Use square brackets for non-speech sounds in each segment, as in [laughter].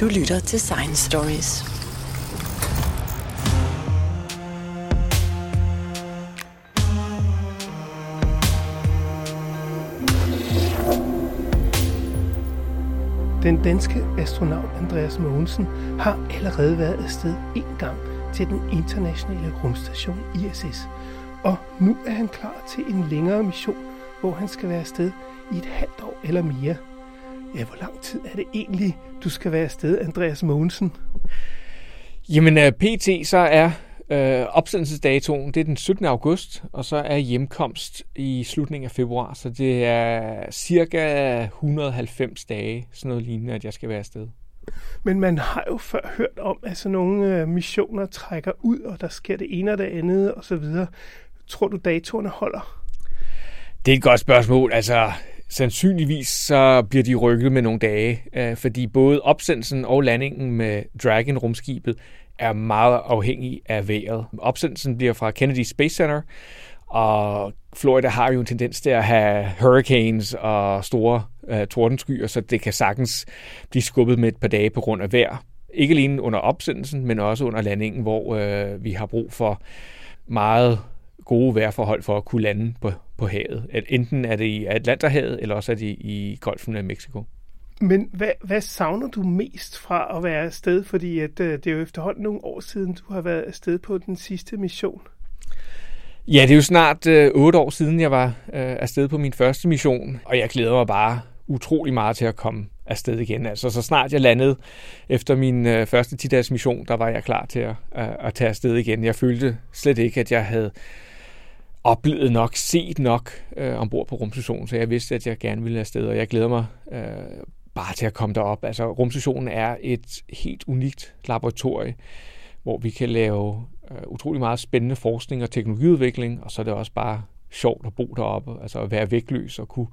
Du lytter til Science Stories. Den danske astronaut Andreas Mogensen har allerede været afsted en gang til den internationale rumstation ISS. Og nu er han klar til en længere mission, hvor han skal være afsted i et halvt år eller mere. Ja, hvor lang tid er det egentlig, du skal være afsted, Andreas Mogensen? Jamen, uh, pt. så er uh, opsendelsesdatoen, det er den 17. august, og så er hjemkomst i slutningen af februar, så det er cirka 190 dage, sådan noget lignende, at jeg skal være afsted. Men man har jo før hørt om, at sådan nogle uh, missioner trækker ud, og der sker det ene og det andet osv. Tror du, datorerne holder? Det er et godt spørgsmål. Altså, sandsynligvis så bliver de rykket med nogle dage, øh, fordi både opsendelsen og landingen med Dragon-rumskibet er meget afhængig af vejret. Opsendelsen bliver fra Kennedy Space Center, og Florida har jo en tendens til at have hurricanes og store uh, tordenskyer, så det kan sagtens blive skubbet med et par dage på grund af vejr. Ikke alene under opsendelsen, men også under landingen, hvor uh, vi har brug for meget gode vejrforhold for at kunne lande på, på havet. At enten er det i Atlanterhavet, eller også er det i Golfen af Mexico. Men hvad, hvad savner du mest fra at være afsted? Fordi at, uh, det er jo efterhånden nogle år siden, du har været afsted på den sidste mission. Ja, det er jo snart øh, otte år siden, jeg var øh, afsted på min første mission, og jeg glæder mig bare utrolig meget til at komme afsted igen. Altså, så snart jeg landede efter min øh, første 10-dages mission, der var jeg klar til at, at, at tage afsted igen. Jeg følte slet ikke, at jeg havde oplevet nok, set nok øh, ombord på rumstationen, så jeg vidste, at jeg gerne ville afsted, og jeg glæder mig øh, bare til at komme derop. Altså, rumstationen er et helt unikt laboratorium, hvor vi kan lave øh, utrolig meget spændende forskning og teknologiudvikling, og så er det også bare sjovt at bo deroppe, altså at være vægtløs og kunne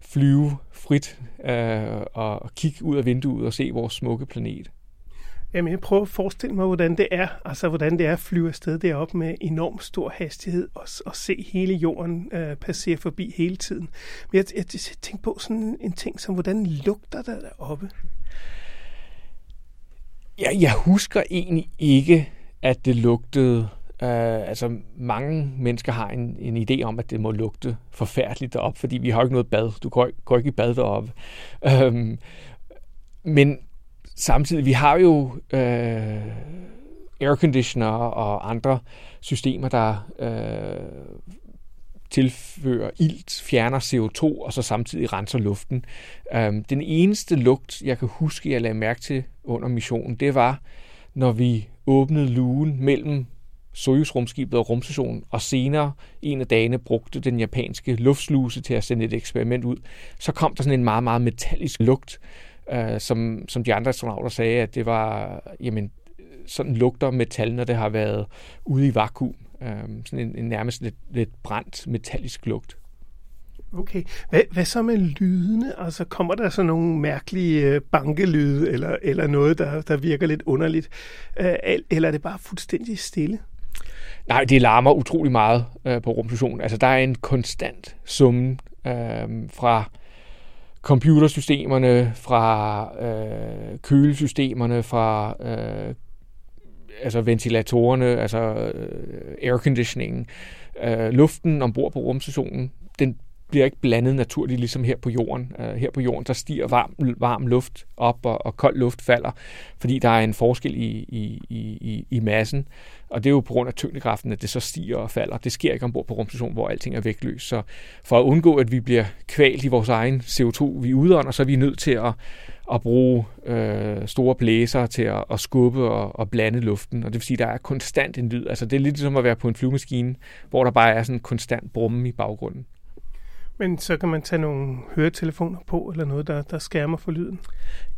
flyve frit øh, og kigge ud af vinduet og se vores smukke planet. Jamen, jeg prøver at forestille mig, hvordan det er, altså hvordan det er at flyve afsted derop med enorm stor hastighed og, og se hele jorden øh, passere forbi hele tiden. Men jeg, jeg, jeg tænker på sådan en ting som, hvordan lugter der deroppe? Ja, jeg husker egentlig ikke, at det lugtede Uh, altså mange mennesker har en, en idé om, at det må lugte forfærdeligt derop, fordi vi har ikke noget bad. Du går, går ikke i bad deroppe. Um, men samtidig, vi har jo øh, airconditioner og andre systemer, der øh, tilfører ilt, fjerner CO2 og så samtidig renser luften. Um, den eneste lugt, jeg kan huske, jeg lagde mærke til under missionen, det var, når vi åbnede lugen mellem Soyuz-rumskibet og rumstationen, og senere en af dagene brugte den japanske luftsluse til at sende et eksperiment ud, så kom der sådan en meget, meget metallisk lugt, øh, som, som de andre astronauter sagde, at det var, jamen, sådan lugter metal, når det har været ude i vakuum. Øh, sådan en, en nærmest lidt, lidt brændt metallisk lugt. Okay. Hvad, hvad så med lydene? Altså kommer der så nogle mærkelige øh, bankelyde, eller, eller noget, der, der virker lidt underligt? Øh, eller er det bare fuldstændig stille? Nej, det larmer utrolig meget øh, på rumstationen. Altså, der er en konstant summen øh, fra computersystemerne, fra øh, kølesystemerne, fra øh, altså ventilatorerne, altså øh, airconditioningen. Øh, luften ombord på rumstationen, den bliver ikke blandet naturligt, ligesom her på jorden. Øh, her på jorden, der stiger varm, varm luft op, og, og kold luft falder, fordi der er en forskel i, i, i, i massen. Og det er jo på grund af tyngdekraften, at det så stiger og falder. Det sker ikke ombord på rumstationen, hvor alting er vægtløs. Så for at undgå, at vi bliver kvalt i vores egen CO2, vi udånder, så er vi nødt til at, at bruge øh, store blæser til at, at skubbe og, og blande luften. Og det vil sige, at der er konstant en lyd. Altså det er lidt som at være på en flyvemaskine, hvor der bare er sådan en konstant brumme i baggrunden. Men så kan man tage nogle høretelefoner på, eller noget, der, der skærmer for lyden?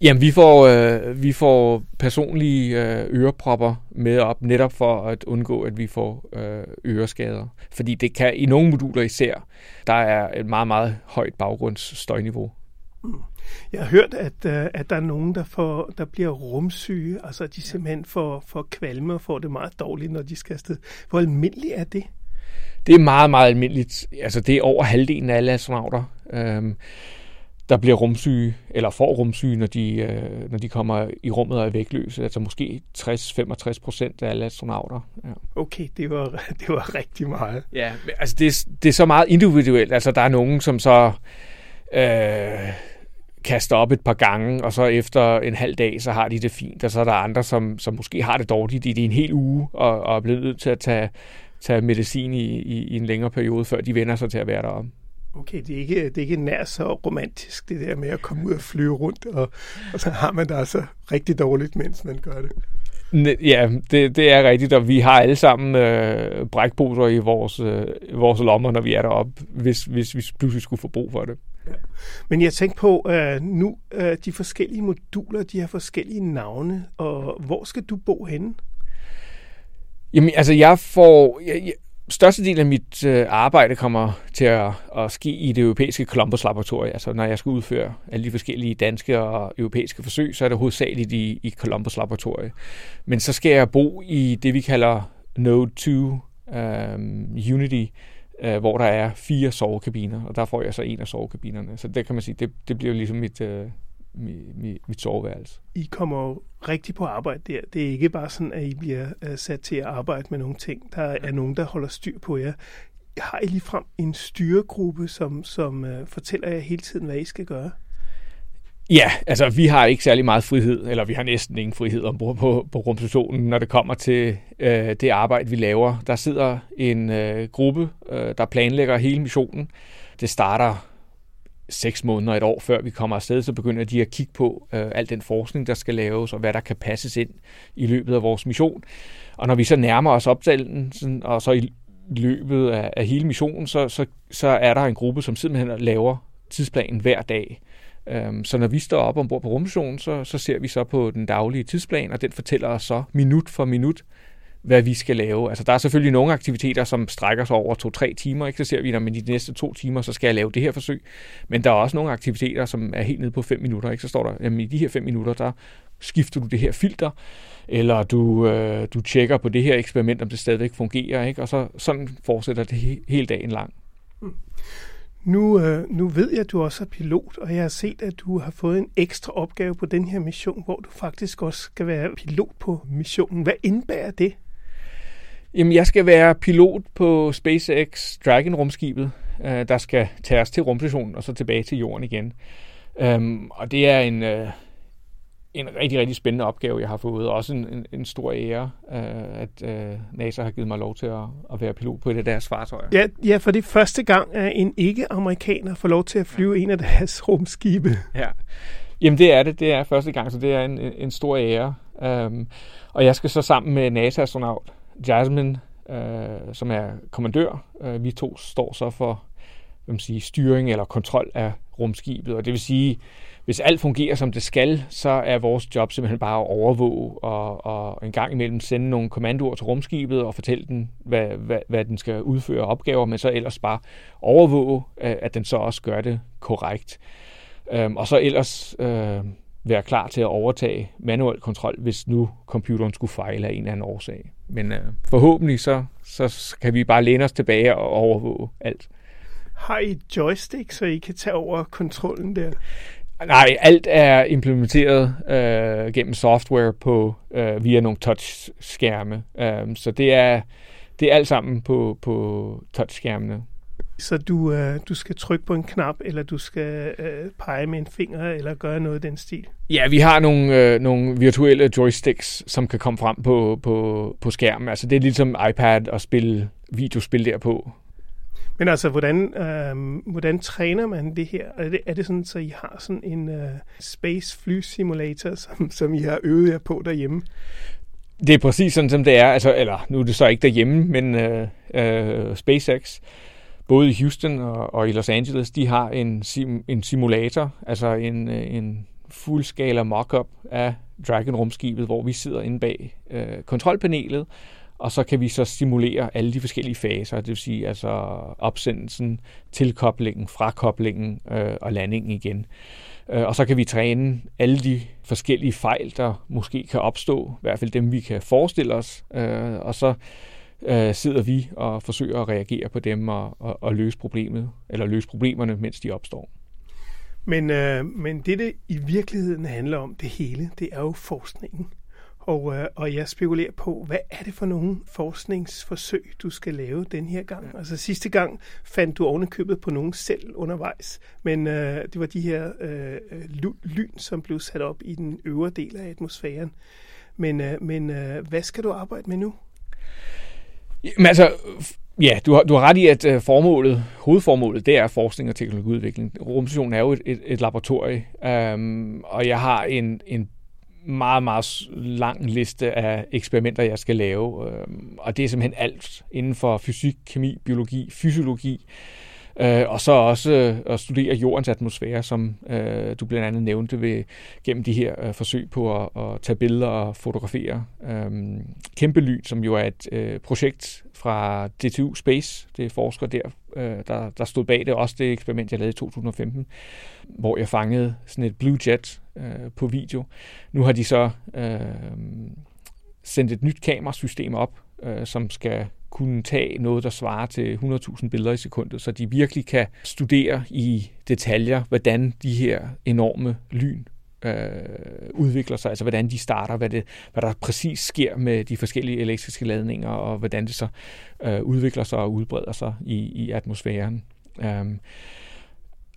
Jamen, vi får, øh, vi får personlige øh, ørepropper med op, netop for at undgå, at vi får øh, øreskader. Fordi det kan i nogle moduler især, der er et meget, meget højt baggrundsstøjniveau. Mm. Jeg har hørt, at, øh, at der er nogen, der, får, der bliver rumsyge, altså de simpelthen får, får kvalme og får det meget dårligt, når de skal afsted. Hvor almindeligt er det? Det er meget, meget almindeligt. Altså, det er over halvdelen af alle astronauter. Øhm, der bliver rumsyge, eller får rumsyge, når de, øh, når de kommer i rummet og er vægtløse. Altså måske 60-65 procent af alle astronauter. Ja. Okay, det var, [laughs] det var rigtig meget. Ja, altså det, det er så meget individuelt. Altså der er nogen, som så øh, kaster op et par gange, og så efter en halv dag, så har de det fint. Og så er der andre, som, som måske har det dårligt i, i en hel uge, og, og er blevet nødt til at tage, tage medicin i, i, i en længere periode, før de vender sig til at være deroppe. Okay, det er, ikke, det er ikke nær så romantisk, det der med at komme ud og flyve rundt, og, og så har man det altså rigtig dårligt, mens man gør det. Ja, det, det er rigtigt, og vi har alle sammen øh, brækposer i vores, øh, vores lommer, når vi er deroppe, hvis, hvis vi pludselig skulle få brug for det. Ja. Men jeg tænker på, øh, nu øh, de forskellige moduler, de har forskellige navne, og hvor skal du bo henne? Jamen, altså jeg får... Jeg, jeg, størstedelen af mit øh, arbejde kommer til at, at ske i det europæiske Columbus-laboratorium. Altså når jeg skal udføre alle de forskellige danske og europæiske forsøg, så er det hovedsageligt i, i Columbus-laboratoriet. Men så skal jeg bo i det, vi kalder Node 2 øh, Unity, øh, hvor der er fire sovekabiner, og der får jeg så en af sovekabinerne. Så det kan man sige, det, det bliver ligesom mit, øh, mit, mit, soveværelse. I kommer jo rigtig på arbejde der. Det er ikke bare sådan, at I bliver uh, sat til at arbejde med nogle ting. Der er nogen, der holder styr på jer. Har I ligefrem en styregruppe, som, som uh, fortæller jer hele tiden, hvad I skal gøre? Ja, altså vi har ikke særlig meget frihed, eller vi har næsten ingen frihed ombord på, på rumstationen, når det kommer til øh, det arbejde, vi laver. Der sidder en øh, gruppe, øh, der planlægger hele missionen. Det starter seks måneder, et år før vi kommer afsted, så begynder de at kigge på øh, al den forskning, der skal laves, og hvad der kan passes ind i løbet af vores mission. Og når vi så nærmer os optagelsen, og så i løbet af, af hele missionen, så, så, så er der en gruppe, som simpelthen laver tidsplanen hver dag. Øhm, så når vi står op ombord på rummissionen, så, så ser vi så på den daglige tidsplan, og den fortæller os så minut for minut, hvad vi skal lave. Altså, der er selvfølgelig nogle aktiviteter, som strækker sig over to-tre timer. Ikke? Så ser vi, at i de næste to timer, så skal jeg lave det her forsøg. Men der er også nogle aktiviteter, som er helt nede på fem minutter. Ikke? Så står der, jamen i de her fem minutter, der skifter du det her filter, eller du, øh, du tjekker på det her eksperiment, om det stadigvæk fungerer. Ikke? Og så sådan fortsætter det he- hele dagen lang. Mm. Nu, øh, nu ved jeg, at du også er pilot, og jeg har set, at du har fået en ekstra opgave på den her mission, hvor du faktisk også skal være pilot på missionen. Hvad indebærer det? Jamen, jeg skal være pilot på SpaceX Dragon-rumskibet, øh, der skal tages til rumstationen og så tilbage til jorden igen. Um, og det er en, uh, en rigtig, rigtig spændende opgave, jeg har fået. Også en, en, en stor ære, uh, at uh, NASA har givet mig lov til at, at være pilot på et af deres fartøjer. Ja, ja, for det er første gang, at en ikke-amerikaner får lov til at flyve en af deres rumskibe. Ja, Jamen det er det. Det er første gang, så det er en, en stor ære. Um, og jeg skal så sammen med NASA-astronaut Jasmine, øh, som er kommandør. Øh, vi to står så for hvad man siger, styring eller kontrol af rumskibet, og det vil sige, hvis alt fungerer som det skal, så er vores job simpelthen bare at overvåge og, og en gang imellem sende nogle kommandoer til rumskibet og fortælle den, hvad, hvad, hvad den skal udføre opgaver, men så ellers bare overvåge, øh, at den så også gør det korrekt. Øhm, og så ellers øh, være klar til at overtage manuel kontrol, hvis nu computeren skulle fejle af en eller anden årsag. Men øh, forhåbentlig så, så kan vi bare læne os tilbage og overvåge alt. Har I joystick, så I kan tage over kontrollen der? Nej, alt er implementeret øh, gennem software på øh, via nogle touchskærme. Øh, så det er det er alt sammen på på touchskærmene. Så du, øh, du skal trykke på en knap, eller du skal øh, pege med en finger, eller gøre noget i den stil? Ja, vi har nogle, øh, nogle virtuelle joysticks, som kan komme frem på, på, på skærmen. Altså det er ligesom iPad at spille videospil derpå. Men altså, hvordan, øh, hvordan træner man det her? Er det, er det sådan, så I har sådan en øh, space fly simulator, som, som I har øvet jer på derhjemme? Det er præcis sådan, som det er. Altså, eller nu er det så ikke derhjemme, men øh, øh, SpaceX både i Houston og, og i Los Angeles, de har en, sim, en simulator, altså en, øh, en fuldskala mock-up af Dragon-rumskibet, hvor vi sidder inde bag øh, kontrolpanelet, og så kan vi så simulere alle de forskellige faser, det vil sige altså opsendelsen, tilkoblingen, frakoblingen øh, og landingen igen. Øh, og så kan vi træne alle de forskellige fejl, der måske kan opstå, i hvert fald dem, vi kan forestille os, øh, og så øh, sidder vi og forsøger at reagere på dem og, og, og løse problemet, eller løse problemerne, mens de opstår. Men, øh, men det, det i virkeligheden handler om, det hele, det er jo forskningen. Og, øh, og jeg spekulerer på, hvad er det for nogle forskningsforsøg, du skal lave den her gang? Altså sidste gang fandt du ovenikøbet på nogen selv undervejs, men øh, det var de her øh, lyn, som blev sat op i den øvre del af atmosfæren. Men, øh, men øh, hvad skal du arbejde med nu? Men altså, ja, du har, du har ret i, at øh, formålet, hovedformålet, det er forskning og teknologiudvikling. Rumstationen er jo et, et, et laboratorie, øhm, og jeg har en, en meget, meget lang liste af eksperimenter, jeg skal lave. Øhm, og det er simpelthen alt inden for fysik, kemi, biologi, fysiologi. Øh, Øh, og så også øh, at studere jordens atmosfære, som øh, du blandt andet nævnte ved, gennem de her øh, forsøg på at, at tage billeder og fotografere. Øh, Kæmpe Lyn, som jo er et øh, projekt fra DTU Space, det er forskere der, øh, der, der stod bag det, også det eksperiment, jeg lavede i 2015, hvor jeg fangede sådan et Blue Jet øh, på video. Nu har de så øh, sendt et nyt kamerasystem op, øh, som skal kunne tage noget, der svarer til 100.000 billeder i sekundet, så de virkelig kan studere i detaljer, hvordan de her enorme lyn øh, udvikler sig, altså hvordan de starter, hvad, det, hvad der præcis sker med de forskellige elektriske ladninger, og hvordan det så øh, udvikler sig og udbreder sig i, i atmosfæren. Øh,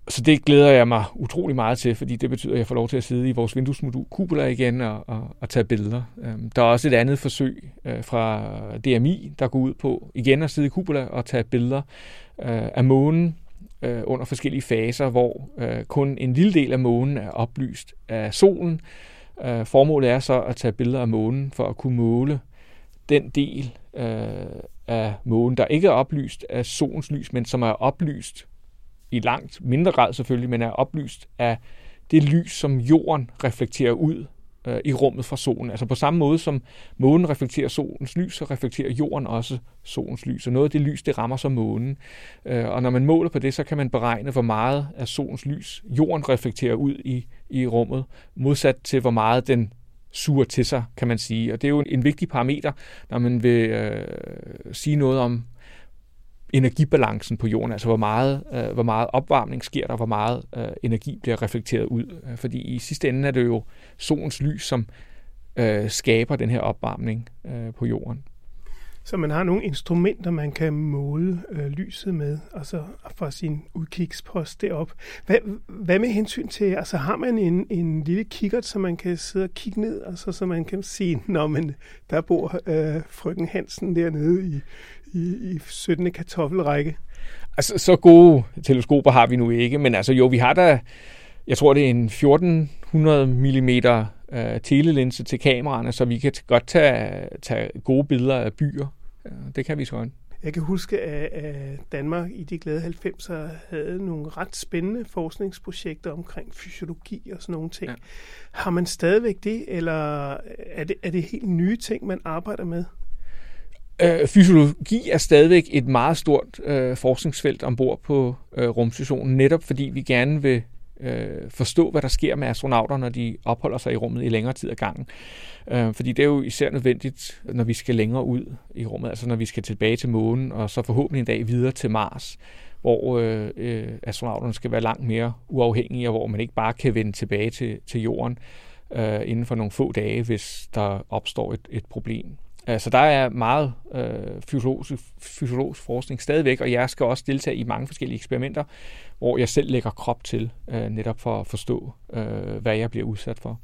så det glæder jeg mig utrolig meget til, fordi det betyder, at jeg får lov til at sidde i vores vinduesmodul Kubler igen og, og, og tage billeder. Øhm, der er også et andet forsøg øh, fra DMI, der går ud på igen at sidde i Kubler og tage billeder øh, af månen øh, under forskellige faser, hvor kun en lille del af månen er oplyst af solen. Formålet er så at tage billeder af månen for at kunne måle den del af månen, der ikke er oplyst af solens lys, men som er oplyst i langt mindre grad selvfølgelig, men er oplyst af det lys, som jorden reflekterer ud øh, i rummet fra solen. Altså på samme måde som månen reflekterer solens lys, så reflekterer jorden også solens lys. Og noget af det lys, det rammer så månen. Øh, og når man måler på det, så kan man beregne, hvor meget af solens lys jorden reflekterer ud i, i rummet, modsat til hvor meget den suger til sig, kan man sige. Og det er jo en, en vigtig parameter, når man vil øh, sige noget om energibalancen på jorden, altså hvor meget, øh, hvor meget opvarmning sker der, hvor meget øh, energi bliver reflekteret ud. Øh, fordi i sidste ende er det jo solens lys, som øh, skaber den her opvarmning øh, på jorden. Så man har nogle instrumenter, man kan måle øh, lyset med, altså fra sin udkigspost derop. Hvad, hvad med hensyn til, altså har man en, en lille kikkert, så man kan sidde og kigge ned, altså så man kan sige, [laughs] når man der bor øh, frøken Hansen dernede i, i, i 17. kartoffelrække? Altså, så gode teleskoper har vi nu ikke, men altså jo, vi har da, jeg tror det er en 1400 mm øh, telelinse til kameraerne, så vi kan godt tage, tage gode billeder af byer. Det kan vi så. Jeg kan huske, at Danmark i de glade 90'er havde nogle ret spændende forskningsprojekter omkring fysiologi og sådan nogle ting. Ja. Har man stadigvæk det, eller er det, er det helt nye ting, man arbejder med? Øh, fysiologi er stadigvæk et meget stort øh, forskningsfelt ombord på øh, rumstationen, netop fordi vi gerne vil øh, forstå, hvad der sker med astronauter, når de opholder sig i rummet i længere tid ad gangen. Øh, fordi det er jo især nødvendigt, når vi skal længere ud i rummet, altså når vi skal tilbage til månen, og så forhåbentlig en dag videre til Mars, hvor øh, øh, astronauterne skal være langt mere uafhængige, og hvor man ikke bare kan vende tilbage til, til jorden øh, inden for nogle få dage, hvis der opstår et, et problem. Så der er meget øh, fysiologisk, fysiologisk forskning stadigvæk, og jeg skal også deltage i mange forskellige eksperimenter, hvor jeg selv lægger krop til, øh, netop for at forstå, øh, hvad jeg bliver udsat for.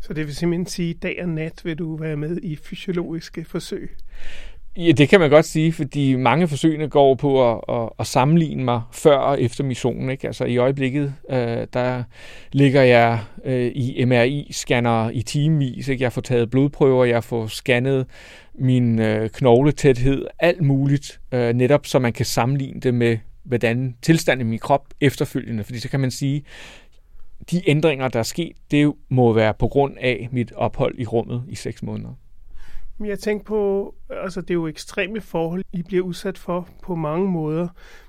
Så det vil simpelthen sige, at dag og nat vil du være med i fysiologiske forsøg? Ja, det kan man godt sige, fordi mange forsøgene går på at, at, at sammenligne mig før og efter missionen. Ikke? Altså i øjeblikket, øh, der ligger jeg øh, i MRI-scanner i timevis. Ikke? Jeg får taget blodprøver, jeg får scannet min øh, knogletæthed, alt muligt, øh, netop så man kan sammenligne det med, hvordan tilstanden i min krop efterfølgende. Fordi så kan man sige, de ændringer, der er sket, det må være på grund af mit ophold i rummet i seks måneder. Jeg tænker på, altså det er jo ekstreme forhold, I bliver udsat for på mange måder.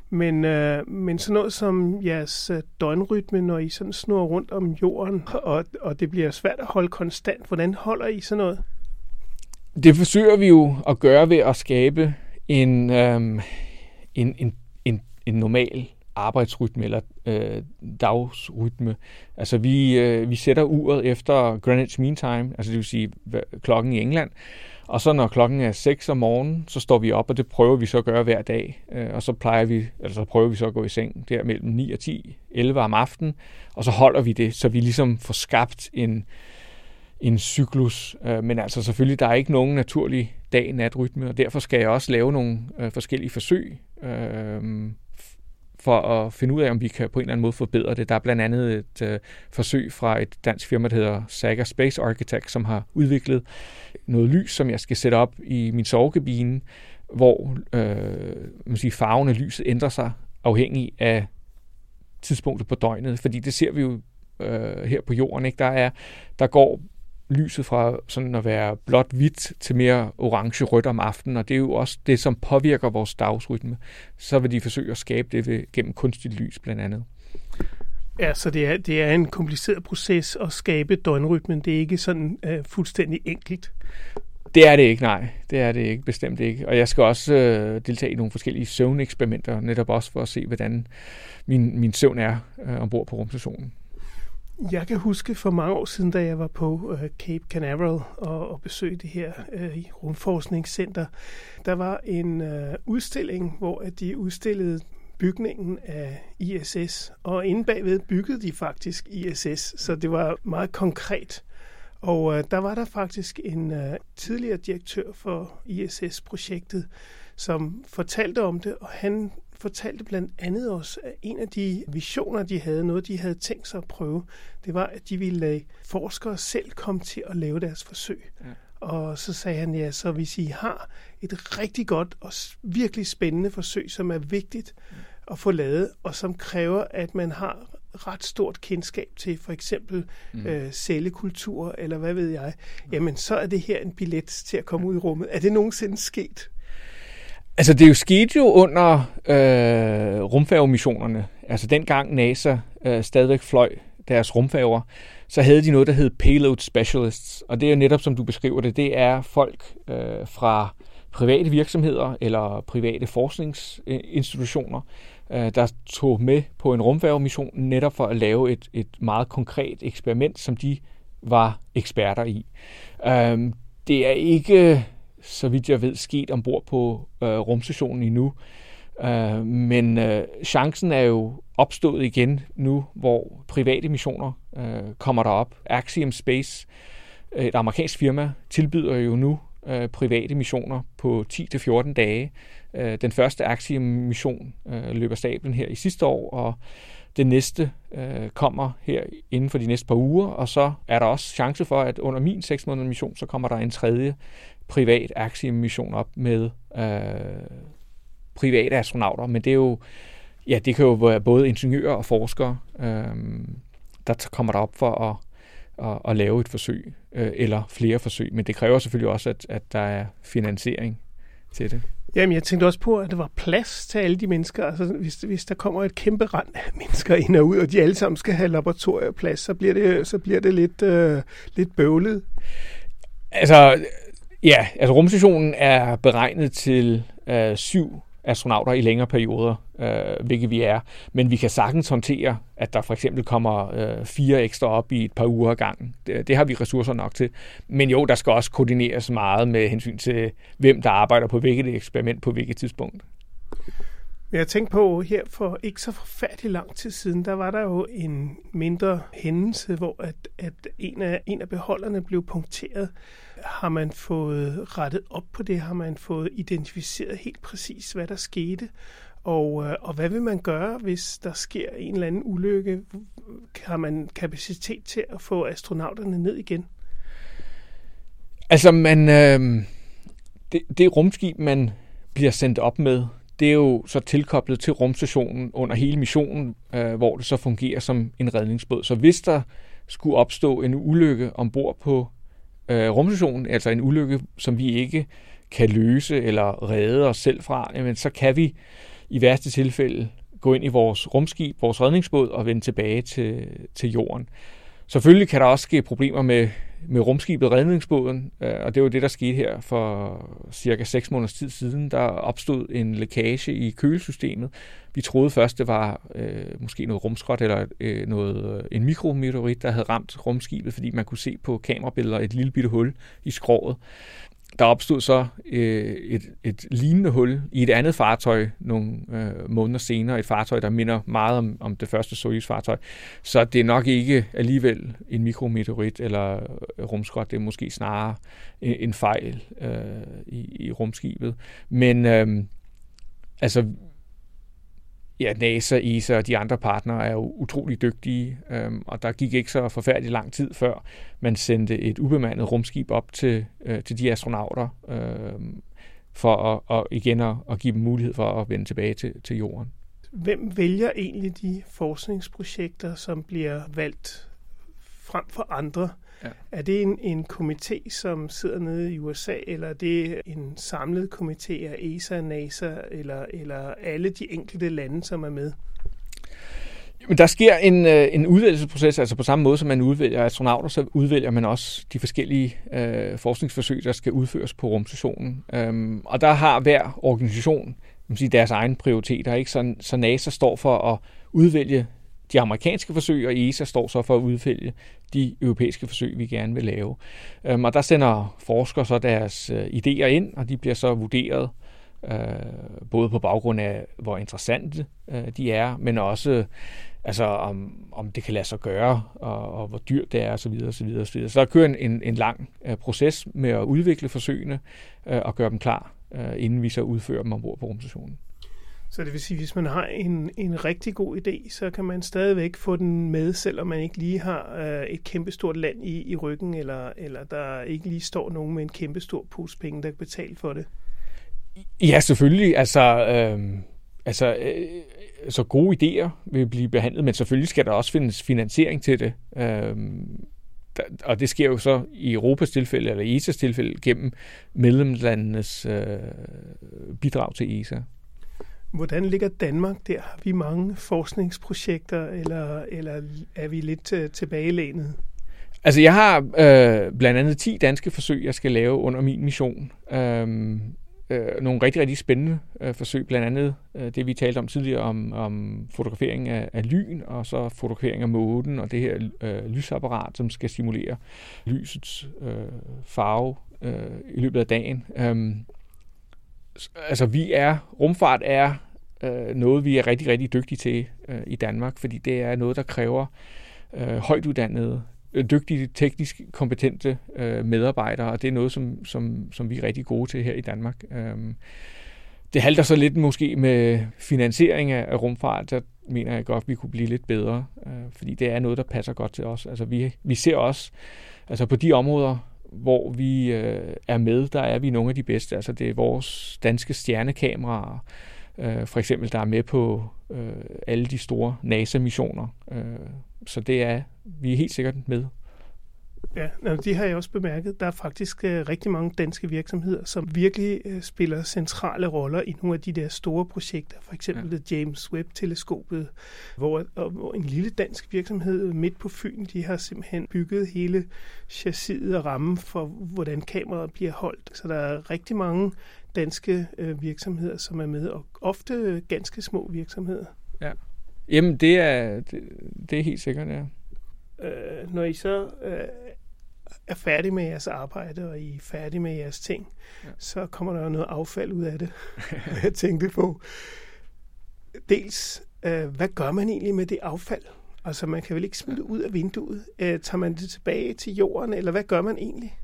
Men, øh, men sådan noget som jeres øh, døgnrytme, når I sådan snor rundt om jorden, og, og det bliver svært at holde konstant, hvordan holder I sådan noget? Det forsøger vi jo at gøre ved at skabe en, øhm, en, en, en, en normal arbejdsrytme eller øh, dagsrytme. Altså vi, øh, vi sætter uret efter Greenwich Mean Time, altså det vil sige klokken i England, og så når klokken er 6 om morgenen, så står vi op, og det prøver vi så at gøre hver dag. Øh, og så plejer vi, eller så prøver vi så at gå i seng der mellem 9 og 10, 11 om aftenen, og så holder vi det, så vi ligesom får skabt en, en cyklus. Øh, men altså selvfølgelig, der er ikke nogen naturlig dag-nat-rytme, og derfor skal jeg også lave nogle øh, forskellige forsøg øh, for at finde ud af, om vi kan på en eller anden måde forbedre det. Der er blandt andet et øh, forsøg fra et dansk firma, der hedder Saga Space Architect, som har udviklet noget lys, som jeg skal sætte op i min sovekabine, hvor øh, man siger, farven af lyset ændrer sig afhængig af tidspunktet på døgnet. Fordi det ser vi jo øh, her på jorden. Ikke? Der, er, der går lyset fra sådan at være blot hvidt til mere orange-rødt om aftenen, og det er jo også det, som påvirker vores dagsrytme. Så vil de forsøge at skabe det ved, gennem kunstigt lys blandt andet. Ja, så det er, det er en kompliceret proces at skabe døgnrytmen. Det er ikke sådan uh, fuldstændig enkelt. Det er det ikke, nej. Det er det ikke, bestemt ikke. Og jeg skal også øh, deltage i nogle forskellige søvneksperimenter, netop også for at se, hvordan min, min søvn er øh, ombord på rumstationen. Jeg kan huske for mange år siden, da jeg var på uh, Cape Canaveral og, og besøgte det her uh, rumforskningscenter, der var en uh, udstilling, hvor at de udstillede bygningen af ISS, og inde bagved byggede de faktisk ISS, så det var meget konkret. Og uh, der var der faktisk en uh, tidligere direktør for ISS-projektet, som fortalte om det, og han fortalte blandt andet også, at en af de visioner, de havde, noget de havde tænkt sig at prøve, det var, at de ville lade forskere selv komme til at lave deres forsøg. Ja. Og så sagde han, ja, så hvis I har et rigtig godt og virkelig spændende forsøg, som er vigtigt at få lavet, og som kræver, at man har ret stort kendskab til for eksempel mm. øh, cellekultur, eller hvad ved jeg, jamen så er det her en billet til at komme ud i rummet. Er det nogensinde sket? Altså, det er jo sket jo under øh, rumfærgemissionerne. Altså, dengang NASA øh, stadigvæk fløj deres rumfærger, så havde de noget, der hed Payload Specialists. Og det er jo netop, som du beskriver det, det er folk øh, fra private virksomheder eller private forskningsinstitutioner, øh, der tog med på en rumfærgemission netop for at lave et, et meget konkret eksperiment, som de var eksperter i. Øh, det er ikke så vidt jeg ved, sket ombord på øh, rumstationen endnu. Øh, men øh, chancen er jo opstået igen nu, hvor private missioner øh, kommer derop. Axiom Space, øh, et amerikansk firma, tilbyder jo nu øh, private missioner på 10-14 dage. Øh, den første Axiom-mission øh, løber stablen her i sidste år, og det næste øh, kommer her inden for de næste par uger, og så er der også chance for, at under min 6 måneder mission, så kommer der en tredje privat aktiemission op med øh, private astronauter, men det er jo, ja, det kan jo være både ingeniører og forskere, øh, der kommer der op for at, at, at lave et forsøg, øh, eller flere forsøg, men det kræver selvfølgelig også, at, at der er finansiering til det. Jamen, jeg tænkte også på, at der var plads til alle de mennesker. Altså, hvis, hvis der kommer et kæmpe rand af mennesker ind og ud, og de alle sammen skal have laboratorieplads, så bliver det, så bliver det lidt, øh, lidt bøvlet. Altså, Ja, altså rumstationen er beregnet til øh, syv astronauter i længere perioder, øh, hvilket vi er. Men vi kan sagtens håndtere, at der for eksempel kommer øh, fire ekstra op i et par uger gangen. Det, det har vi ressourcer nok til. Men jo, der skal også koordineres meget med hensyn til, hvem der arbejder på hvilket eksperiment på hvilket tidspunkt. Jeg tænkte på, her for ikke så forfærdelig lang tid siden, der var der jo en mindre hændelse, hvor at, at en, af, en af beholderne blev punkteret. Har man fået rettet op på det? Har man fået identificeret helt præcis, hvad der skete? Og, øh, og hvad vil man gøre, hvis der sker en eller anden ulykke? Har man kapacitet til at få astronauterne ned igen? Altså, man, øh, det, det rumskib, man bliver sendt op med, det er jo så tilkoblet til rumstationen under hele missionen, øh, hvor det så fungerer som en redningsbåd. Så hvis der skulle opstå en ulykke ombord på øh, rumstationen, altså en ulykke, som vi ikke kan løse eller redde os selv fra, jamen, så kan vi i værste tilfælde gå ind i vores rumskib, vores redningsbåd og vende tilbage til, til jorden. Selvfølgelig kan der også ske problemer med med rumskibet redningsbåden, øh, og det var det, der skete her for cirka 6 måneders tid siden. Der opstod en lækage i kølesystemet. Vi troede først, det var øh, måske noget rumskrot eller øh, noget, øh, en mikrometeorit, der havde ramt rumskibet, fordi man kunne se på kamerabilleder et lille bitte hul i skroget der opstod så øh, et, et lignende hul i et andet fartøj nogle øh, måneder senere, et fartøj, der minder meget om, om det første Soyuz-fartøj. Så det er nok ikke alligevel en mikrometeorit eller øh, rumskrot, det er måske snarere en, en fejl øh, i, i rumskibet. Men øh, altså, ja, NASA, ESA og de andre partnere er jo utrolig dygtige, øhm, og der gik ikke så forfærdelig lang tid før man sendte et ubemandet rumskib op til, øh, til de astronauter, øh, for at, og igen at, at give dem mulighed for at vende tilbage til, til jorden. Hvem vælger egentlig de forskningsprojekter, som bliver valgt frem for andre? Ja. Er det en, en komité, som sidder nede i USA, eller er det en samlet komité af ESA, NASA, eller, eller alle de enkelte lande, som er med? Men der sker en, øh, en udvælgelsesproces, altså på samme måde som man udvælger astronauter, så udvælger man også de forskellige øh, forskningsforsøg, der skal udføres på rumstationen. Øhm, og der har hver organisation man sige, deres egne prioriteter. Ikke? Så, så NASA står for at udvælge de amerikanske forsøg, og ESA står så for at udfælde de europæiske forsøg, vi gerne vil lave. Øhm, og der sender forskere så deres øh, idéer ind, og de bliver så vurderet øh, både på baggrund af, hvor interessante øh, de er, men også altså om, om det kan lade sig gøre, og, og hvor dyrt det er, osv. osv., osv. Så der kører en, en, en lang øh, proces med at udvikle forsøgene øh, og gøre dem klar, øh, inden vi så udfører dem ombord på rumstationen. Så det vil sige, at hvis man har en, en rigtig god idé, så kan man stadigvæk få den med, selvom man ikke lige har øh, et kæmpestort land i, i ryggen, eller, eller der ikke lige står nogen med en kæmpestor pose penge, der kan betale for det. Ja, selvfølgelig. Altså, øh, altså øh, så gode idéer vil blive behandlet, men selvfølgelig skal der også findes finansiering til det. Øh, og det sker jo så i Europas tilfælde, eller ESA's tilfælde, gennem medlemslandenes øh, bidrag til ESA. Hvordan ligger Danmark der? Har vi mange forskningsprojekter, eller, eller er vi lidt tilbagelænet? Altså, jeg har øh, blandt andet 10 danske forsøg, jeg skal lave under min mission. Øhm, øh, nogle rigtig, rigtig spændende øh, forsøg, blandt andet øh, det, vi talte om tidligere, om, om fotografering af, af lyn, og så fotografering af måden, og det her øh, lysapparat, som skal simulere lysets øh, farve øh, i løbet af dagen. Øhm, altså vi er, rumfart er øh, noget, vi er rigtig, rigtig dygtige til øh, i Danmark, fordi det er noget, der kræver øh, højt uddannede, øh, dygtige, teknisk kompetente øh, medarbejdere, og det er noget, som, som, som vi er rigtig gode til her i Danmark. Øh, det halter så lidt måske med finansiering af, rumfart, der mener jeg godt, at vi kunne blive lidt bedre, øh, fordi det er noget, der passer godt til os. Altså vi, vi ser også, altså på de områder, hvor vi øh, er med, der er vi nogle af de bedste. Altså det er vores danske stjernekameraer, øh, for eksempel, der er med på øh, alle de store NASA-missioner. Øh, så det er, vi er helt sikkert med. Ja, det har jeg også bemærket. Der er faktisk uh, rigtig mange danske virksomheder, som virkelig uh, spiller centrale roller i nogle af de der store projekter. For eksempel ja. det James Webb-teleskopet, hvor, hvor en lille dansk virksomhed midt på Fyn, de har simpelthen bygget hele chassiset og rammen for, hvordan kameraet bliver holdt. Så der er rigtig mange danske uh, virksomheder, som er med, og ofte ganske små virksomheder. Ja. Jamen, det er, det, det er helt sikkert, ja. Øh, når I så øh, er færdige med jeres arbejde, og I er færdige med jeres ting, ja. så kommer der noget affald ud af det, [laughs] jeg tænkte på. Dels, øh, hvad gør man egentlig med det affald? Altså, man kan vel ikke smide det ud af vinduet? Øh, tager man det tilbage til jorden, eller hvad gør man egentlig?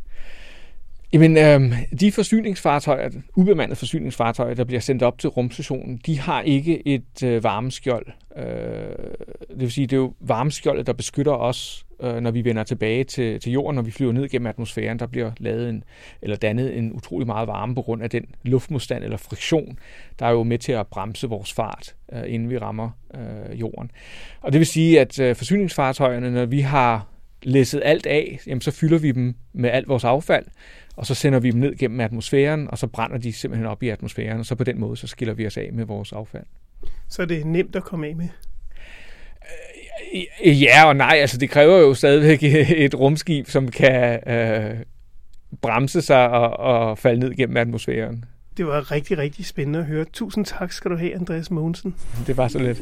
Jamen, øh, de forsyningsfartøjer, ubemandede forsyningsfartøjer, der bliver sendt op til rumstationen, de har ikke et øh, varmeskjold. Øh, det vil sige, det er jo varmeskjoldet, der beskytter os, øh, når vi vender tilbage til, til jorden, når vi flyver ned gennem atmosfæren. Der bliver lavet en, eller dannet en utrolig meget varme på grund af den luftmodstand eller friktion, der er jo med til at bremse vores fart, øh, inden vi rammer øh, jorden. Og det vil sige, at øh, forsyningsfartøjerne, når vi har læsset alt af, jamen så fylder vi dem med alt vores affald, og så sender vi dem ned gennem atmosfæren, og så brænder de simpelthen op i atmosfæren, og så på den måde, så skiller vi os af med vores affald. Så det er nemt at komme af med? Ja og nej, altså det kræver jo stadigvæk [laughs] et rumskib, som kan øh, bremse sig og, og falde ned gennem atmosfæren. Det var rigtig, rigtig spændende at høre. Tusind tak skal du have, Andreas Mogensen. Det var så lidt.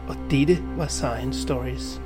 og dette var Science Stories.